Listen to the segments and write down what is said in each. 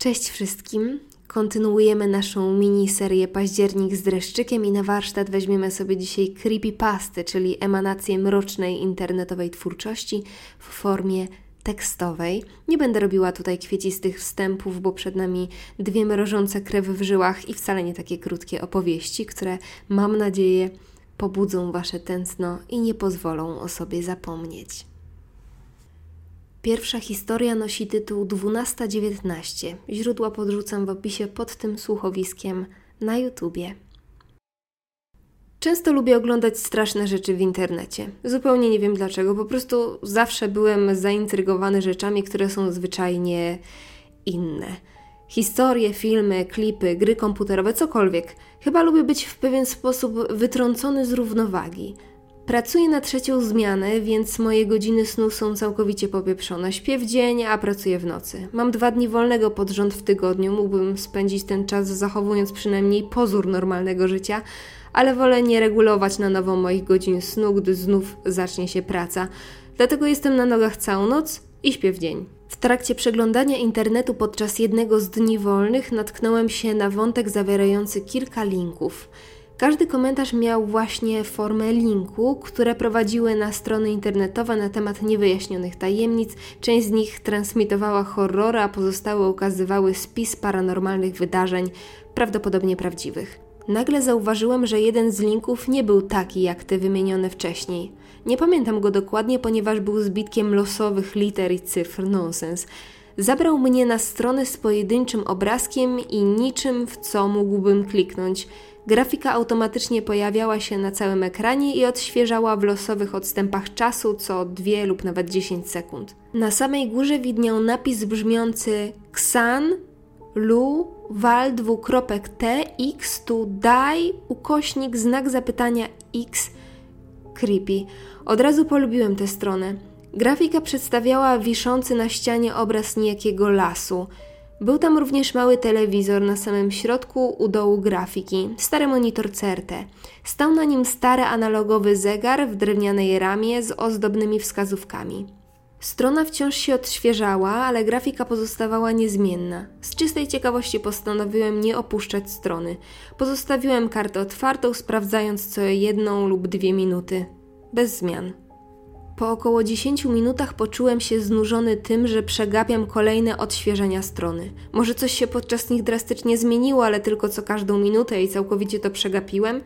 Cześć wszystkim. Kontynuujemy naszą miniserię Październik z dreszczykiem i na warsztat weźmiemy sobie dzisiaj creepypasty, czyli emanację mrocznej internetowej twórczości w formie tekstowej. Nie będę robiła tutaj kwiecistych wstępów, bo przed nami dwie mrożące krew w żyłach i wcale nie takie krótkie opowieści, które mam nadzieję pobudzą Wasze tętno i nie pozwolą o sobie zapomnieć. Pierwsza historia nosi tytuł 1219. Źródła podrzucam w opisie pod tym słuchowiskiem na YouTubie. Często lubię oglądać straszne rzeczy w internecie. Zupełnie nie wiem dlaczego, po prostu zawsze byłem zaintrygowany rzeczami, które są zwyczajnie inne. Historie, filmy, klipy, gry komputerowe, cokolwiek. Chyba lubię być w pewien sposób wytrącony z równowagi. Pracuję na trzecią zmianę, więc moje godziny snu są całkowicie popieprzone. Śpię w dzień, a pracuję w nocy. Mam dwa dni wolnego pod rząd w tygodniu, mógłbym spędzić ten czas zachowując przynajmniej pozór normalnego życia, ale wolę nie regulować na nowo moich godzin snu, gdy znów zacznie się praca. Dlatego jestem na nogach całą noc i śpię w dzień. W trakcie przeglądania internetu podczas jednego z dni wolnych natknąłem się na wątek zawierający kilka linków. Każdy komentarz miał właśnie formę linku, które prowadziły na strony internetowe na temat niewyjaśnionych tajemnic. Część z nich transmitowała horrory, a pozostałe ukazywały spis paranormalnych wydarzeń, prawdopodobnie prawdziwych. Nagle zauważyłem, że jeden z linków nie był taki jak te wymienione wcześniej. Nie pamiętam go dokładnie, ponieważ był zbitkiem losowych liter i cyfr nonsens. Zabrał mnie na stronę z pojedynczym obrazkiem i niczym w co mógłbym kliknąć. Grafika automatycznie pojawiała się na całym ekranie i odświeżała w losowych odstępach czasu co 2 lub nawet 10 sekund. Na samej górze widniał napis brzmiący Xan Lu Wal dwukropek T X tu daj ukośnik znak zapytania X creepy. Od razu polubiłem tę stronę. Grafika przedstawiała wiszący na ścianie obraz niejakiego lasu. Był tam również mały telewizor na samym środku u dołu grafiki, stary monitor CRT. Stał na nim stary analogowy zegar w drewnianej ramie z ozdobnymi wskazówkami. Strona wciąż się odświeżała, ale grafika pozostawała niezmienna. Z czystej ciekawości postanowiłem nie opuszczać strony. Pozostawiłem kartę otwartą, sprawdzając co jedną lub dwie minuty. Bez zmian. Po około 10 minutach poczułem się znużony tym, że przegapiam kolejne odświeżenia strony. Może coś się podczas nich drastycznie zmieniło, ale tylko co każdą minutę i całkowicie to przegapiłem.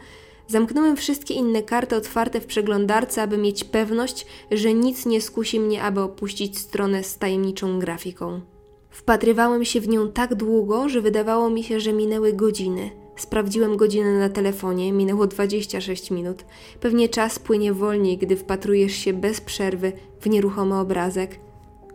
Zamknąłem wszystkie inne karty otwarte w przeglądarce, aby mieć pewność, że nic nie skusi mnie, aby opuścić stronę z tajemniczą grafiką. Wpatrywałem się w nią tak długo, że wydawało mi się, że minęły godziny. Sprawdziłem godzinę na telefonie, minęło 26 minut. Pewnie czas płynie wolniej, gdy wpatrujesz się bez przerwy w nieruchomy obrazek.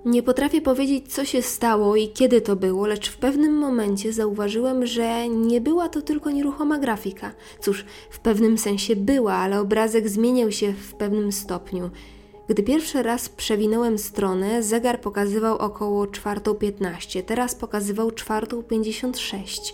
Nie potrafię powiedzieć, co się stało i kiedy to było, lecz w pewnym momencie zauważyłem, że nie była to tylko nieruchoma grafika. Cóż, w pewnym sensie była, ale obrazek zmieniał się w pewnym stopniu. Gdy pierwszy raz przewinąłem stronę, zegar pokazywał około 4.15, teraz pokazywał 4.56.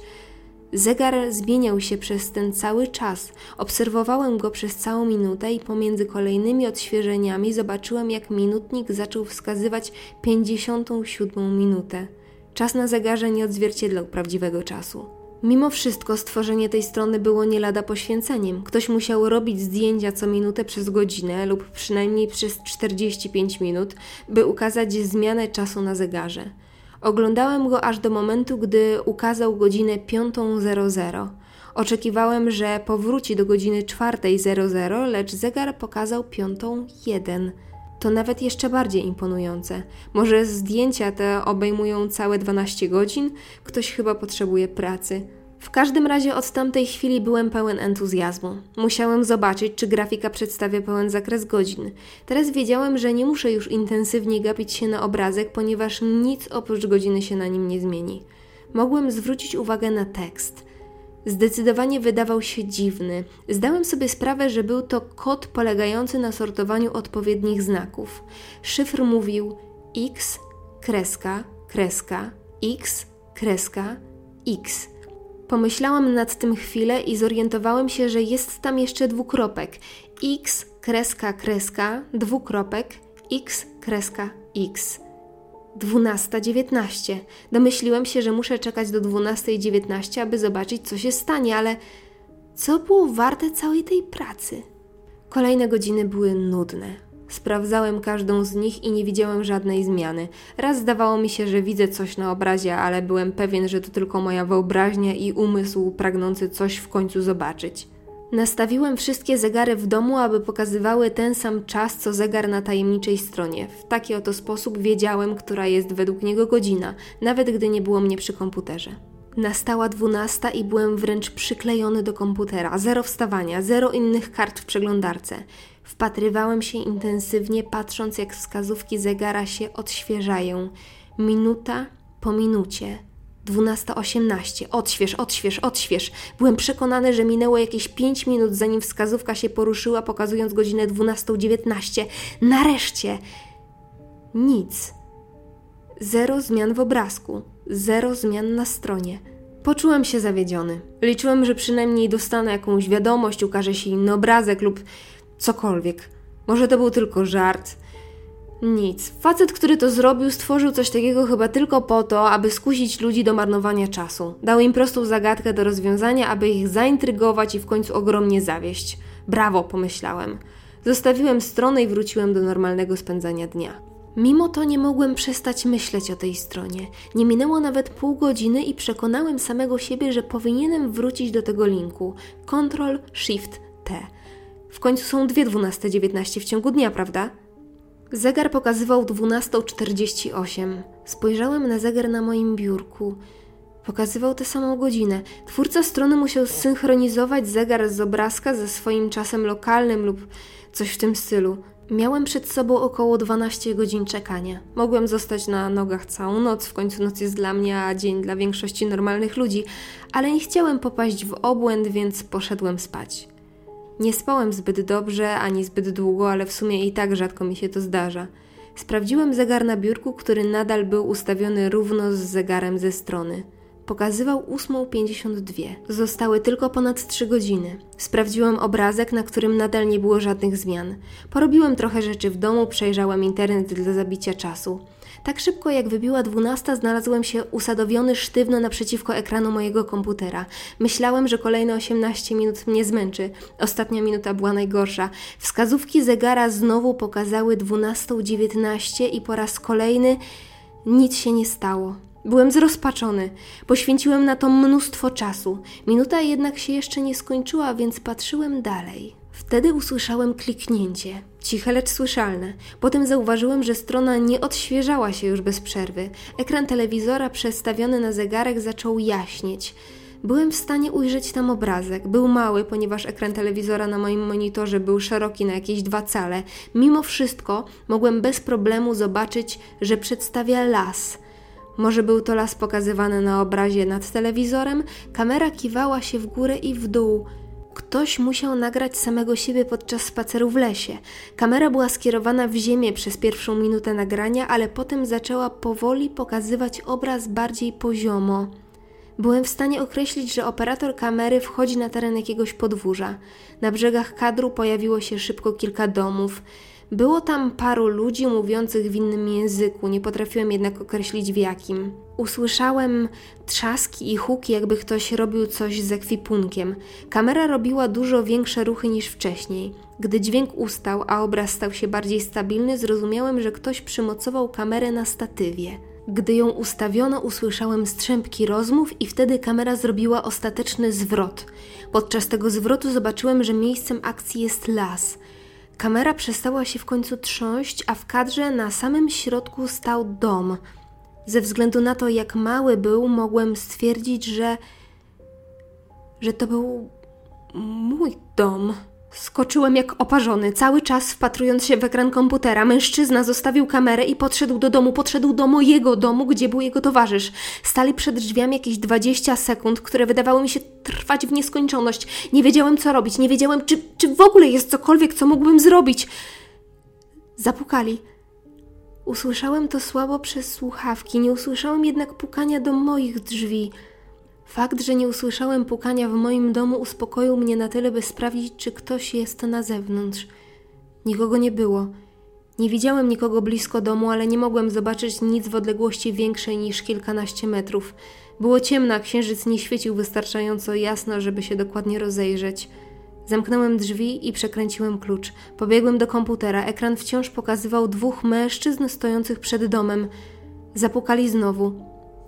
Zegar zmieniał się przez ten cały czas. Obserwowałem go przez całą minutę i pomiędzy kolejnymi odświeżeniami zobaczyłem, jak minutnik zaczął wskazywać 57 minutę. Czas na zegarze nie odzwierciedlał prawdziwego czasu. Mimo wszystko stworzenie tej strony było nie lada poświęceniem. Ktoś musiał robić zdjęcia co minutę przez godzinę lub przynajmniej przez 45 minut, by ukazać zmianę czasu na zegarze. Oglądałem go aż do momentu, gdy ukazał godzinę 5.00. Oczekiwałem, że powróci do godziny 4.00, lecz zegar pokazał 5.01. To nawet jeszcze bardziej imponujące. Może zdjęcia te obejmują całe 12 godzin? Ktoś chyba potrzebuje pracy. W każdym razie od tamtej chwili byłem pełen entuzjazmu. Musiałem zobaczyć, czy grafika przedstawia pełen zakres godzin. Teraz wiedziałem, że nie muszę już intensywnie gapić się na obrazek, ponieważ nic oprócz godziny się na nim nie zmieni. Mogłem zwrócić uwagę na tekst. Zdecydowanie wydawał się dziwny. Zdałem sobie sprawę, że był to kod polegający na sortowaniu odpowiednich znaków. Szyfr mówił x, kreska, kreska, x, kreska, x. Pomyślałam nad tym chwilę i zorientowałem się, że jest tam jeszcze dwukropek. X kreska kreska dwukropek X kreska X. 12.19. Domyśliłem się, że muszę czekać do 12.19, aby zobaczyć, co się stanie, ale co było warte całej tej pracy? Kolejne godziny były nudne. Sprawdzałem każdą z nich i nie widziałem żadnej zmiany. Raz zdawało mi się, że widzę coś na obrazie, ale byłem pewien, że to tylko moja wyobraźnia i umysł pragnący coś w końcu zobaczyć. Nastawiłem wszystkie zegary w domu, aby pokazywały ten sam czas, co zegar na tajemniczej stronie. W taki oto sposób wiedziałem, która jest według niego godzina, nawet gdy nie było mnie przy komputerze. Nastała dwunasta i byłem wręcz przyklejony do komputera. Zero wstawania, zero innych kart w przeglądarce. Wpatrywałem się intensywnie, patrząc jak wskazówki zegara się odświeżają. Minuta po minucie. 12.18. Odśwież, odśwież, odśwież. Byłem przekonany, że minęło jakieś 5 minut, zanim wskazówka się poruszyła, pokazując godzinę 12.19. Nareszcie! Nic. Zero zmian w obrazku, zero zmian na stronie. Poczułem się zawiedziony. Liczyłem, że przynajmniej dostanę jakąś wiadomość, ukaże się inny obrazek lub cokolwiek. Może to był tylko żart. Nic. Facet, który to zrobił, stworzył coś takiego chyba tylko po to, aby skusić ludzi do marnowania czasu. Dał im prostą zagadkę do rozwiązania, aby ich zaintrygować i w końcu ogromnie zawieść. Brawo, pomyślałem. Zostawiłem stronę i wróciłem do normalnego spędzania dnia. Mimo to nie mogłem przestać myśleć o tej stronie. Nie minęło nawet pół godziny i przekonałem samego siebie, że powinienem wrócić do tego linku. Ctrl Shift T. W końcu są dwie 12.19 w ciągu dnia, prawda? Zegar pokazywał 12.48. Spojrzałem na zegar na moim biurku. Pokazywał tę samą godzinę. Twórca strony musiał zsynchronizować zegar z obrazka ze swoim czasem lokalnym lub coś w tym stylu. Miałem przed sobą około 12 godzin czekania. Mogłem zostać na nogach całą noc, w końcu noc jest dla mnie, a dzień dla większości normalnych ludzi, ale nie chciałem popaść w obłęd, więc poszedłem spać. Nie spałem zbyt dobrze ani zbyt długo, ale w sumie i tak rzadko mi się to zdarza. Sprawdziłem zegar na biurku, który nadal był ustawiony równo z zegarem ze strony. Pokazywał 8.52. Zostały tylko ponad 3 godziny. Sprawdziłem obrazek, na którym nadal nie było żadnych zmian. Porobiłem trochę rzeczy w domu, przejrzałem internet dla zabicia czasu. Tak szybko jak wybiła dwunasta, znalazłem się usadowiony sztywno naprzeciwko ekranu mojego komputera. Myślałem, że kolejne 18 minut mnie zmęczy. Ostatnia minuta była najgorsza. Wskazówki zegara znowu pokazały 12.19 i po raz kolejny nic się nie stało. Byłem zrozpaczony. Poświęciłem na to mnóstwo czasu. Minuta jednak się jeszcze nie skończyła, więc patrzyłem dalej. Wtedy usłyszałem kliknięcie, ciche lecz słyszalne. Potem zauważyłem, że strona nie odświeżała się już bez przerwy. Ekran telewizora przestawiony na zegarek zaczął jaśnieć. Byłem w stanie ujrzeć tam obrazek. Był mały, ponieważ ekran telewizora na moim monitorze był szeroki na jakieś dwa cale. Mimo wszystko mogłem bez problemu zobaczyć, że przedstawia las. Może był to las pokazywany na obrazie nad telewizorem? Kamera kiwała się w górę i w dół. Ktoś musiał nagrać samego siebie podczas spaceru w lesie. Kamera była skierowana w ziemię przez pierwszą minutę nagrania, ale potem zaczęła powoli pokazywać obraz bardziej poziomo. Byłem w stanie określić, że operator kamery wchodzi na teren jakiegoś podwórza. Na brzegach kadru pojawiło się szybko kilka domów. Było tam paru ludzi mówiących w innym języku, nie potrafiłem jednak określić w jakim. Usłyszałem trzaski i huki, jakby ktoś robił coś z ekwipunkiem. Kamera robiła dużo większe ruchy niż wcześniej. Gdy dźwięk ustał, a obraz stał się bardziej stabilny, zrozumiałem, że ktoś przymocował kamerę na statywie. Gdy ją ustawiono, usłyszałem strzępki rozmów i wtedy kamera zrobiła ostateczny zwrot. Podczas tego zwrotu zobaczyłem, że miejscem akcji jest las. Kamera przestała się w końcu trząść, a w kadrze na samym środku stał dom. Ze względu na to, jak mały był, mogłem stwierdzić, że. że to był mój dom. Skoczyłem jak oparzony, cały czas wpatrując się w ekran komputera. Mężczyzna zostawił kamerę i podszedł do domu. Podszedł do mojego domu, gdzie był jego towarzysz. Stali przed drzwiami jakieś 20 sekund, które wydawały mi się trwać w nieskończoność. Nie wiedziałem, co robić. Nie wiedziałem, czy, czy w ogóle jest cokolwiek, co mógłbym zrobić. Zapukali. Usłyszałem to słabo przez słuchawki, nie usłyszałem jednak pukania do moich drzwi. Fakt, że nie usłyszałem pukania w moim domu, uspokoił mnie na tyle, by sprawdzić, czy ktoś jest na zewnątrz. Nikogo nie było. Nie widziałem nikogo blisko domu, ale nie mogłem zobaczyć nic w odległości większej niż kilkanaście metrów. Było ciemno, księżyc nie świecił wystarczająco jasno, żeby się dokładnie rozejrzeć. Zamknąłem drzwi i przekręciłem klucz. Pobiegłem do komputera. Ekran wciąż pokazywał dwóch mężczyzn stojących przed domem. Zapukali znowu.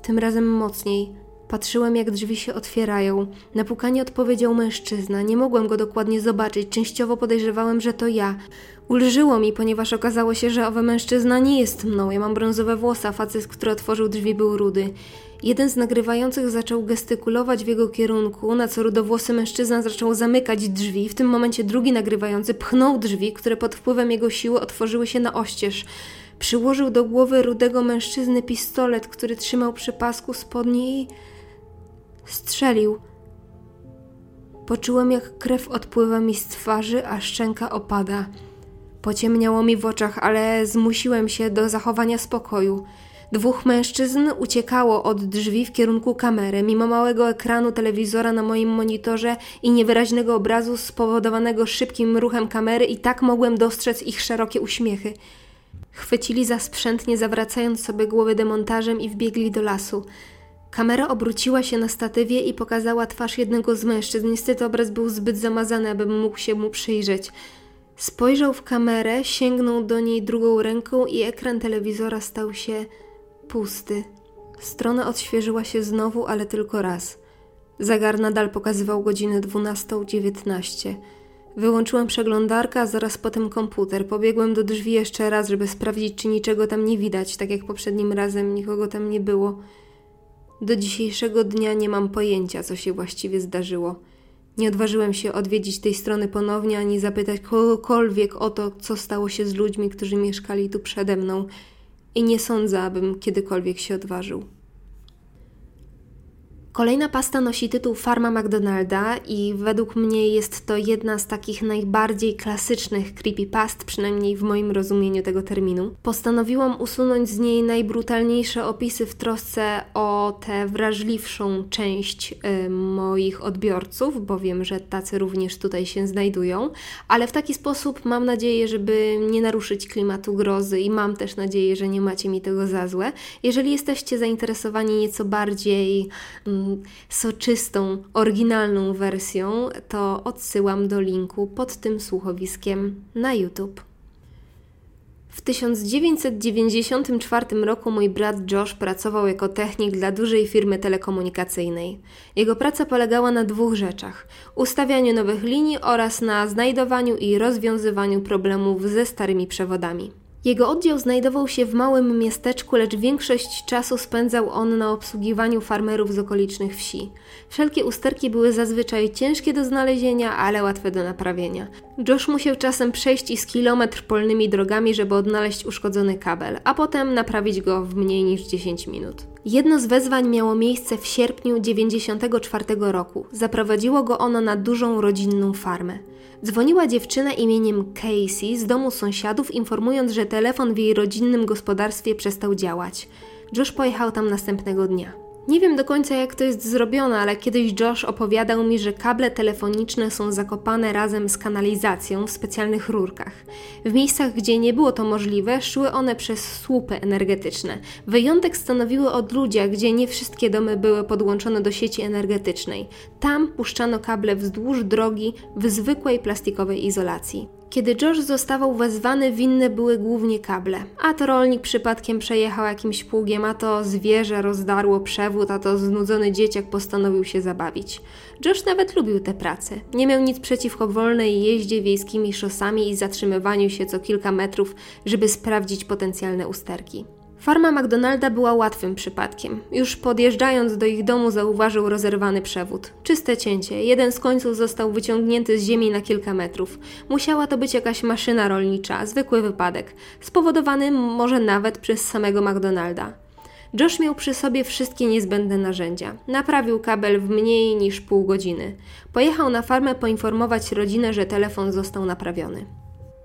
Tym razem mocniej. Patrzyłem, jak drzwi się otwierają. Na pukanie odpowiedział mężczyzna. Nie mogłem go dokładnie zobaczyć. Częściowo podejrzewałem, że to ja. Ulżyło mi, ponieważ okazało się, że owy mężczyzna nie jest mną. Ja mam brązowe włosa, facet, który otworzył drzwi, był rudy. Jeden z nagrywających zaczął gestykulować w jego kierunku, na co rudowłosy mężczyzna zaczął zamykać drzwi. W tym momencie drugi nagrywający pchnął drzwi, które pod wpływem jego siły otworzyły się na oścież. Przyłożył do głowy rudego mężczyzny pistolet, który trzymał przy pasku spodni i strzelił. Poczułem, jak krew odpływa mi z twarzy, a szczęka opada. Pociemniało mi w oczach, ale zmusiłem się do zachowania spokoju. Dwóch mężczyzn uciekało od drzwi w kierunku kamery, mimo małego ekranu telewizora na moim monitorze i niewyraźnego obrazu spowodowanego szybkim ruchem kamery, i tak mogłem dostrzec ich szerokie uśmiechy. Chwycili za sprzęt, nie zawracając sobie głowy demontażem, i wbiegli do lasu. Kamera obróciła się na statywie i pokazała twarz jednego z mężczyzn. Niestety obraz był zbyt zamazany, abym mógł się mu przyjrzeć. Spojrzał w kamerę, sięgnął do niej drugą ręką i ekran telewizora stał się pusty. Strona odświeżyła się znowu, ale tylko raz. Zegar nadal pokazywał godzinę 12.19. Wyłączyłem przeglądarkę, a zaraz potem komputer. Pobiegłem do drzwi jeszcze raz, żeby sprawdzić, czy niczego tam nie widać, tak jak poprzednim razem nikogo tam nie było. Do dzisiejszego dnia nie mam pojęcia, co się właściwie zdarzyło. Nie odważyłem się odwiedzić tej strony ponownie, ani zapytać kogokolwiek o to, co stało się z ludźmi, którzy mieszkali tu przede mną i nie sądzę, abym kiedykolwiek się odważył. Kolejna pasta nosi tytuł Farma McDonalda i według mnie jest to jedna z takich najbardziej klasycznych creepypast, przynajmniej w moim rozumieniu tego terminu. Postanowiłam usunąć z niej najbrutalniejsze opisy w trosce o tę wrażliwszą część y, moich odbiorców, bo wiem, że tacy również tutaj się znajdują, ale w taki sposób mam nadzieję, żeby nie naruszyć klimatu grozy i mam też nadzieję, że nie macie mi tego za złe. Jeżeli jesteście zainteresowani nieco bardziej mm, soczystą, oryginalną wersją, to odsyłam do linku pod tym słuchowiskiem na YouTube. W 1994 roku mój brat Josh pracował jako technik dla dużej firmy telekomunikacyjnej. Jego praca polegała na dwóch rzeczach: ustawianiu nowych linii oraz na znajdowaniu i rozwiązywaniu problemów ze starymi przewodami. Jego oddział znajdował się w małym miasteczku, lecz większość czasu spędzał on na obsługiwaniu farmerów z okolicznych wsi. Wszelkie usterki były zazwyczaj ciężkie do znalezienia, ale łatwe do naprawienia. Josh musiał czasem przejść i z kilometr polnymi drogami, żeby odnaleźć uszkodzony kabel, a potem naprawić go w mniej niż 10 minut. Jedno z wezwań miało miejsce w sierpniu 1994 roku. Zaprowadziło go ono na dużą rodzinną farmę. Dzwoniła dziewczyna imieniem Casey z domu sąsiadów, informując, że telefon w jej rodzinnym gospodarstwie przestał działać. Josh pojechał tam następnego dnia. Nie wiem do końca jak to jest zrobione, ale kiedyś Josh opowiadał mi, że kable telefoniczne są zakopane razem z kanalizacją w specjalnych rurkach. W miejscach, gdzie nie było to możliwe, szły one przez słupy energetyczne. Wyjątek stanowiły odludzia, gdzie nie wszystkie domy były podłączone do sieci energetycznej. Tam puszczano kable wzdłuż drogi w zwykłej plastikowej izolacji. Kiedy Josh zostawał wezwany, winne były głównie kable. A to rolnik przypadkiem przejechał jakimś pługiem, a to zwierzę rozdarło przewód, a to znudzony dzieciak postanowił się zabawić. Josh nawet lubił tę pracę. Nie miał nic przeciwko wolnej jeździe wiejskimi szosami i zatrzymywaniu się co kilka metrów, żeby sprawdzić potencjalne usterki. Farma McDonalda była łatwym przypadkiem. Już podjeżdżając do ich domu zauważył rozerwany przewód. Czyste cięcie. Jeden z końców został wyciągnięty z ziemi na kilka metrów. Musiała to być jakaś maszyna rolnicza, zwykły wypadek, spowodowany może nawet przez samego McDonalda. Josh miał przy sobie wszystkie niezbędne narzędzia. Naprawił kabel w mniej niż pół godziny. Pojechał na farmę poinformować rodzinę, że telefon został naprawiony.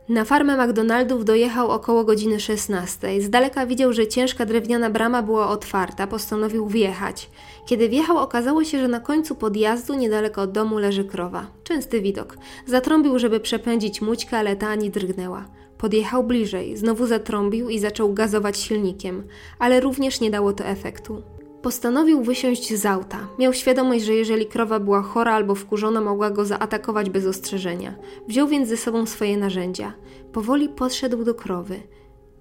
Na farmę McDonaldów dojechał około godziny 16. Z daleka widział, że ciężka drewniana brama była otwarta, postanowił wjechać. Kiedy wjechał, okazało się, że na końcu podjazdu, niedaleko od domu, leży krowa. Częsty widok. Zatrąbił, żeby przepędzić mućkę, ale ta ani drgnęła. Podjechał bliżej, znowu zatrąbił i zaczął gazować silnikiem, ale również nie dało to efektu. Postanowił wysiąść z auta. Miał świadomość, że jeżeli krowa była chora albo wkurzona, mogła go zaatakować bez ostrzeżenia. Wziął więc ze sobą swoje narzędzia. Powoli podszedł do krowy.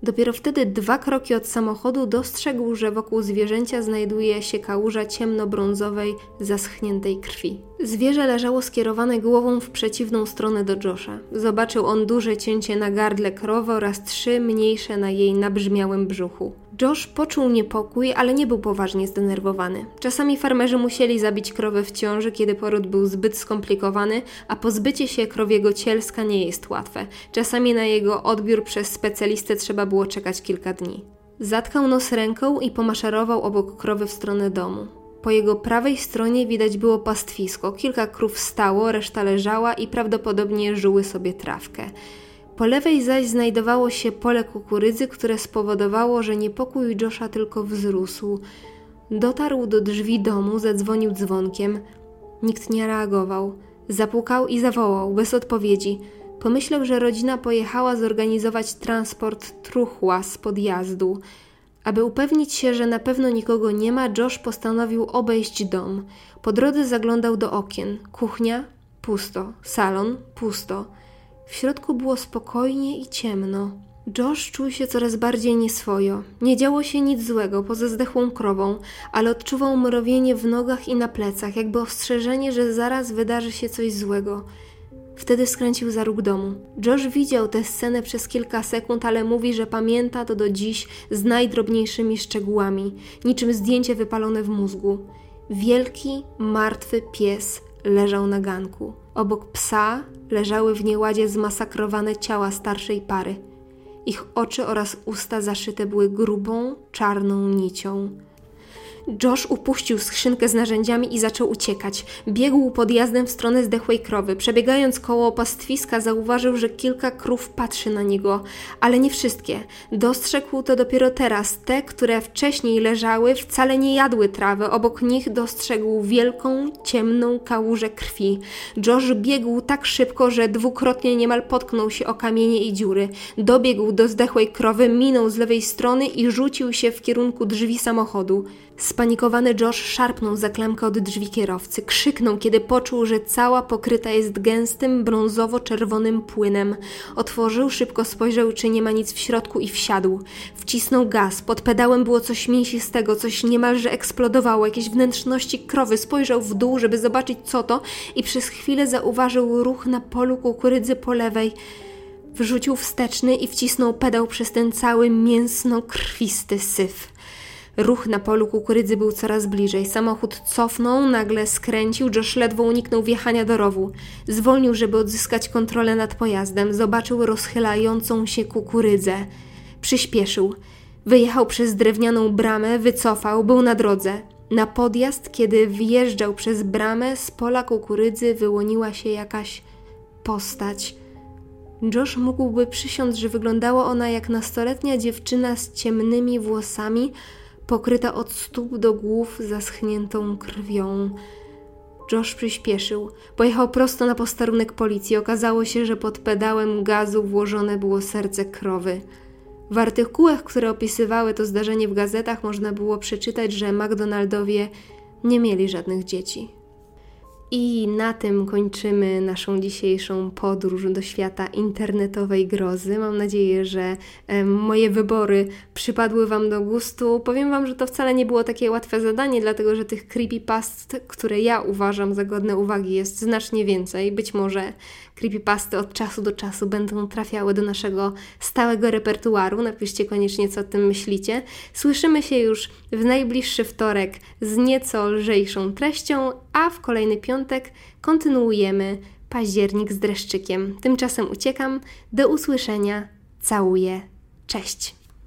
Dopiero wtedy dwa kroki od samochodu dostrzegł, że wokół zwierzęcia znajduje się kałuża ciemnobrązowej, zaschniętej krwi. Zwierzę leżało skierowane głową w przeciwną stronę do Josha. Zobaczył on duże cięcie na gardle krowy oraz trzy mniejsze na jej nabrzmiałym brzuchu. Josh poczuł niepokój, ale nie był poważnie zdenerwowany. Czasami farmerzy musieli zabić krowę w ciąży, kiedy poród był zbyt skomplikowany, a pozbycie się krowiego cielska nie jest łatwe. Czasami na jego odbiór przez specjalistę trzeba było czekać kilka dni. Zatkał nos ręką i pomaszerował obok krowy w stronę domu. Po jego prawej stronie widać było pastwisko. Kilka krów stało, reszta leżała i prawdopodobnie żuły sobie trawkę. Po lewej zaś znajdowało się pole kukurydzy, które spowodowało, że niepokój Josha tylko wzrósł. Dotarł do drzwi domu, zadzwonił dzwonkiem. Nikt nie reagował. Zapukał i zawołał, bez odpowiedzi. Pomyślał, że rodzina pojechała zorganizować transport truchła z podjazdu. Aby upewnić się, że na pewno nikogo nie ma, Josh postanowił obejść dom. Po drodze zaglądał do okien. Kuchnia pusto, salon pusto. W środku było spokojnie i ciemno. Josh czuł się coraz bardziej nieswojo. Nie działo się nic złego poza zdechłą krową, ale odczuwał mrowienie w nogach i na plecach, jakby ostrzeżenie, że zaraz wydarzy się coś złego. Wtedy skręcił za róg domu. Josh widział tę scenę przez kilka sekund, ale mówi, że pamięta to do dziś z najdrobniejszymi szczegółami, niczym zdjęcie wypalone w mózgu. Wielki, martwy pies leżał na ganku. Obok psa leżały w nieładzie zmasakrowane ciała starszej pary. Ich oczy oraz usta zaszyte były grubą, czarną nicią. Josh upuścił skrzynkę z narzędziami i zaczął uciekać. Biegł podjazdem w stronę zdechłej krowy. Przebiegając koło pastwiska, zauważył, że kilka krów patrzy na niego, ale nie wszystkie. Dostrzegł to dopiero teraz. Te, które wcześniej leżały, wcale nie jadły trawy. Obok nich dostrzegł wielką, ciemną kałużę krwi. Josh biegł tak szybko, że dwukrotnie niemal potknął się o kamienie i dziury. Dobiegł do zdechłej krowy, minął z lewej strony i rzucił się w kierunku drzwi samochodu. Spanikowany Josh szarpnął za klamkę od drzwi kierowcy. Krzyknął, kiedy poczuł, że cała pokryta jest gęstym, brązowo-czerwonym płynem. Otworzył, szybko spojrzał, czy nie ma nic w środku i wsiadł. Wcisnął gaz. Pod pedałem było coś mięsistego, coś niemalże eksplodowało, jakieś wnętrzności krowy. Spojrzał w dół, żeby zobaczyć co to i przez chwilę zauważył ruch na polu kukurydzy po lewej. Wrzucił wsteczny i wcisnął pedał przez ten cały mięsno-krwisty syf. Ruch na polu kukurydzy był coraz bliżej. Samochód cofnął, nagle skręcił, Josh ledwo uniknął wjechania do rowu. Zwolnił, żeby odzyskać kontrolę nad pojazdem. Zobaczył rozchylającą się kukurydzę. Przyspieszył. Wyjechał przez drewnianą bramę, wycofał, był na drodze. Na podjazd, kiedy wjeżdżał przez bramę, z pola kukurydzy wyłoniła się jakaś postać. Josh mógłby przysiąc, że wyglądała ona jak nastoletnia dziewczyna z ciemnymi włosami, pokryta od stóp do głów zaschniętą krwią. Josh przyspieszył. Pojechał prosto na posterunek policji. Okazało się, że pod pedałem gazu włożone było serce krowy. W artykułach, które opisywały to zdarzenie w gazetach, można było przeczytać, że McDonaldowie nie mieli żadnych dzieci. I na tym kończymy naszą dzisiejszą podróż do świata internetowej grozy. Mam nadzieję, że moje wybory przypadły Wam do gustu. Powiem Wam, że to wcale nie było takie łatwe zadanie, dlatego że tych creepypast, które ja uważam za godne uwagi, jest znacznie więcej. Być może creepypasty od czasu do czasu będą trafiały do naszego stałego repertuaru. Napiszcie koniecznie, co o tym myślicie. Słyszymy się już w najbliższy wtorek z nieco lżejszą treścią, a w kolejny piątek kontynuujemy październik z dreszczykiem. Tymczasem uciekam. Do usłyszenia. Całuję. Cześć.